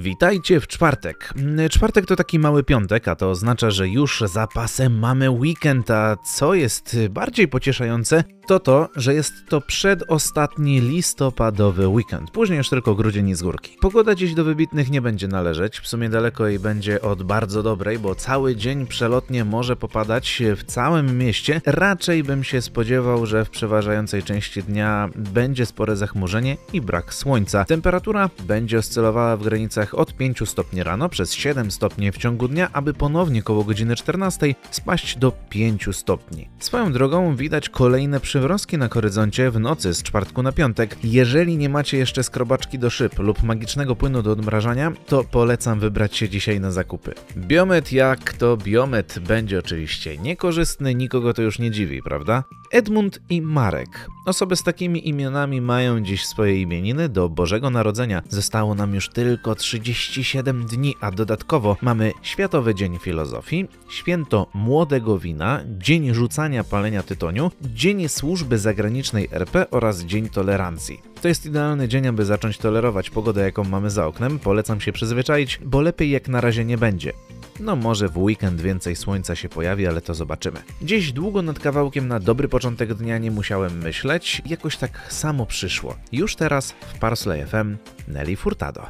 Witajcie w czwartek. Czwartek to taki mały piątek, a to oznacza, że już za pasem mamy weekend, a co jest bardziej pocieszające, to to, że jest to przedostatni listopadowy weekend. Później już tylko grudzień i z górki. Pogoda dziś do wybitnych nie będzie należeć, w sumie daleko jej będzie od bardzo dobrej, bo cały dzień przelotnie może popadać w całym mieście. Raczej bym się spodziewał, że w przeważającej części dnia będzie spore zachmurzenie i brak słońca. Temperatura będzie oscylowała w granicach od 5 stopni rano przez 7 stopni w ciągu dnia, aby ponownie koło godziny 14 spaść do 5 stopni. Swoją drogą widać kolejne przywrostki na horyzoncie w nocy z czwartku na piątek. Jeżeli nie macie jeszcze skrobaczki do szyb lub magicznego płynu do odmrażania, to polecam wybrać się dzisiaj na zakupy. Biomet jak to biomet będzie oczywiście niekorzystny, nikogo to już nie dziwi, prawda? Edmund i Marek. Osoby z takimi imionami mają dziś swoje imieniny. Do Bożego Narodzenia zostało nam już tylko 37 dni, a dodatkowo mamy Światowy Dzień Filozofii, Święto Młodego Wina, Dzień Rzucania Palenia Tytoniu, Dzień Służby Zagranicznej RP oraz Dzień Tolerancji. To jest idealny dzień, aby zacząć tolerować pogodę, jaką mamy za oknem. Polecam się przyzwyczaić, bo lepiej jak na razie nie będzie. No może w weekend więcej słońca się pojawi, ale to zobaczymy. Dziś długo nad kawałkiem na dobry początek dnia nie musiałem myśleć, jakoś tak samo przyszło. Już teraz w Parsley FM Nelly Furtado.